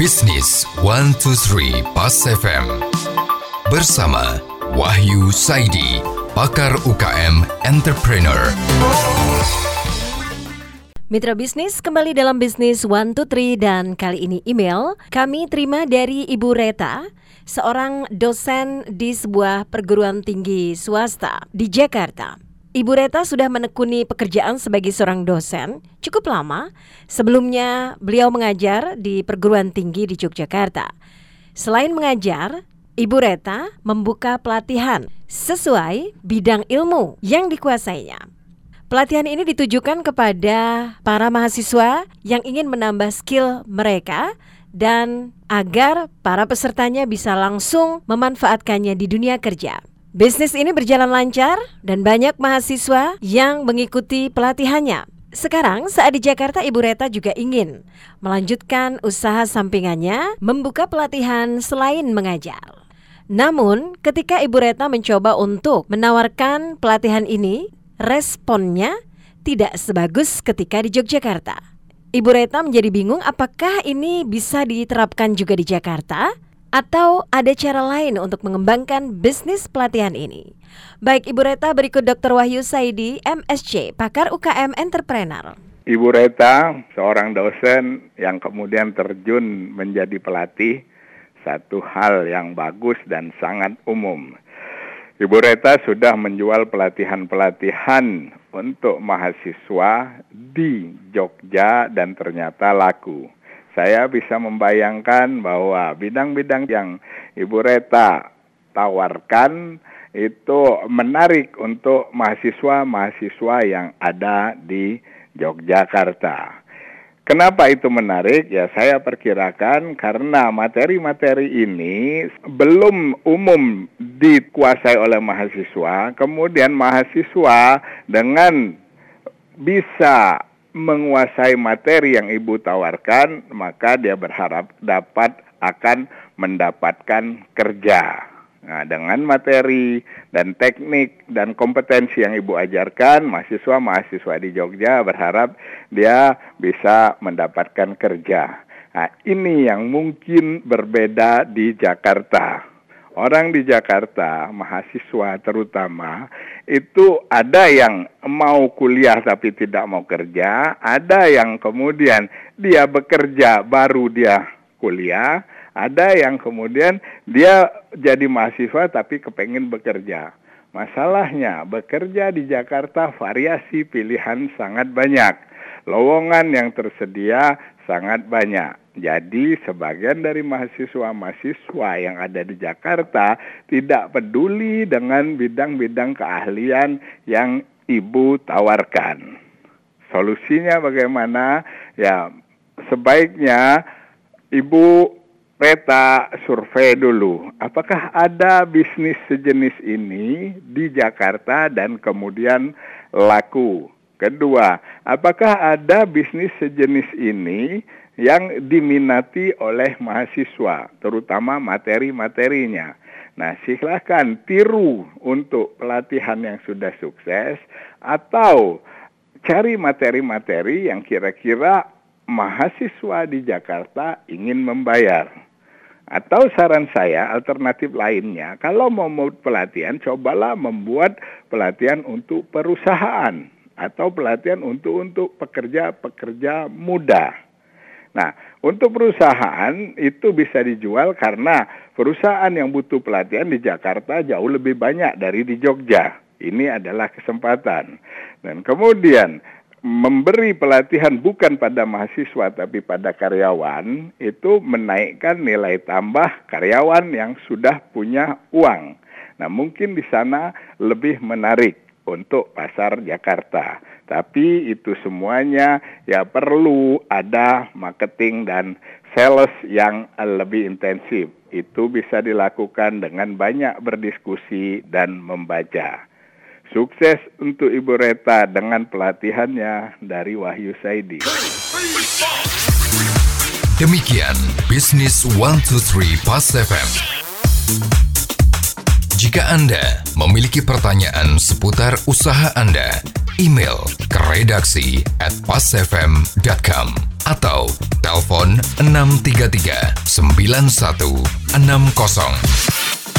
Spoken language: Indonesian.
Bisnis 123 Pas FM Bersama Wahyu Saidi Pakar UKM Entrepreneur. Mitra bisnis kembali dalam bisnis 123 dan kali ini email. Kami terima dari Ibu Reta, seorang dosen di sebuah perguruan tinggi swasta di Jakarta. Ibu Reta sudah menekuni pekerjaan sebagai seorang dosen cukup lama. Sebelumnya, beliau mengajar di perguruan tinggi di Yogyakarta. Selain mengajar, Ibu Reta membuka pelatihan sesuai bidang ilmu yang dikuasainya. Pelatihan ini ditujukan kepada para mahasiswa yang ingin menambah skill mereka dan agar para pesertanya bisa langsung memanfaatkannya di dunia kerja. Bisnis ini berjalan lancar dan banyak mahasiswa yang mengikuti pelatihannya. Sekarang saat di Jakarta Ibu Reta juga ingin melanjutkan usaha sampingannya membuka pelatihan selain mengajar. Namun ketika Ibu Reta mencoba untuk menawarkan pelatihan ini, responnya tidak sebagus ketika di Yogyakarta. Ibu Reta menjadi bingung apakah ini bisa diterapkan juga di Jakarta? Atau ada cara lain untuk mengembangkan bisnis pelatihan ini? Baik Ibu Reta, berikut Dr. Wahyu Saidi, MSC, pakar UKM Entrepreneur. Ibu Reta, seorang dosen yang kemudian terjun menjadi pelatih, satu hal yang bagus dan sangat umum. Ibu Reta sudah menjual pelatihan-pelatihan untuk mahasiswa di Jogja dan ternyata laku saya bisa membayangkan bahwa bidang-bidang yang Ibu Reta tawarkan itu menarik untuk mahasiswa-mahasiswa yang ada di Yogyakarta. Kenapa itu menarik? Ya saya perkirakan karena materi-materi ini belum umum dikuasai oleh mahasiswa, kemudian mahasiswa dengan bisa menguasai materi yang ibu tawarkan, maka dia berharap dapat akan mendapatkan kerja. Nah, dengan materi dan teknik dan kompetensi yang ibu ajarkan, mahasiswa-mahasiswa di Jogja berharap dia bisa mendapatkan kerja. Nah, ini yang mungkin berbeda di Jakarta orang di Jakarta, mahasiswa terutama, itu ada yang mau kuliah tapi tidak mau kerja, ada yang kemudian dia bekerja baru dia kuliah, ada yang kemudian dia jadi mahasiswa tapi kepengen bekerja. Masalahnya bekerja di Jakarta variasi pilihan sangat banyak. Lowongan yang tersedia sangat banyak. Jadi sebagian dari mahasiswa-mahasiswa yang ada di Jakarta tidak peduli dengan bidang-bidang keahlian yang ibu tawarkan. Solusinya bagaimana? Ya, sebaiknya ibu peta survei dulu. Apakah ada bisnis sejenis ini di Jakarta dan kemudian laku? Kedua, apakah ada bisnis sejenis ini yang diminati oleh mahasiswa, terutama materi-materinya. Nah, silahkan tiru untuk pelatihan yang sudah sukses atau cari materi-materi yang kira-kira mahasiswa di Jakarta ingin membayar. Atau saran saya, alternatif lainnya, kalau mau membuat pelatihan, cobalah membuat pelatihan untuk perusahaan atau pelatihan untuk untuk pekerja-pekerja muda. Nah, untuk perusahaan itu bisa dijual karena perusahaan yang butuh pelatihan di Jakarta jauh lebih banyak dari di Jogja. Ini adalah kesempatan. Dan kemudian memberi pelatihan bukan pada mahasiswa tapi pada karyawan itu menaikkan nilai tambah karyawan yang sudah punya uang. Nah, mungkin di sana lebih menarik untuk pasar Jakarta. Tapi itu semuanya ya perlu ada marketing dan sales yang lebih intensif. Itu bisa dilakukan dengan banyak berdiskusi dan membaca. Sukses untuk Ibu Reta dengan pelatihannya dari Wahyu Saidi. Demikian Bisnis 123 Pas FM. Jika Anda memiliki pertanyaan seputar usaha Anda, email ke redaksi at pasfm.com atau telepon 633 9160.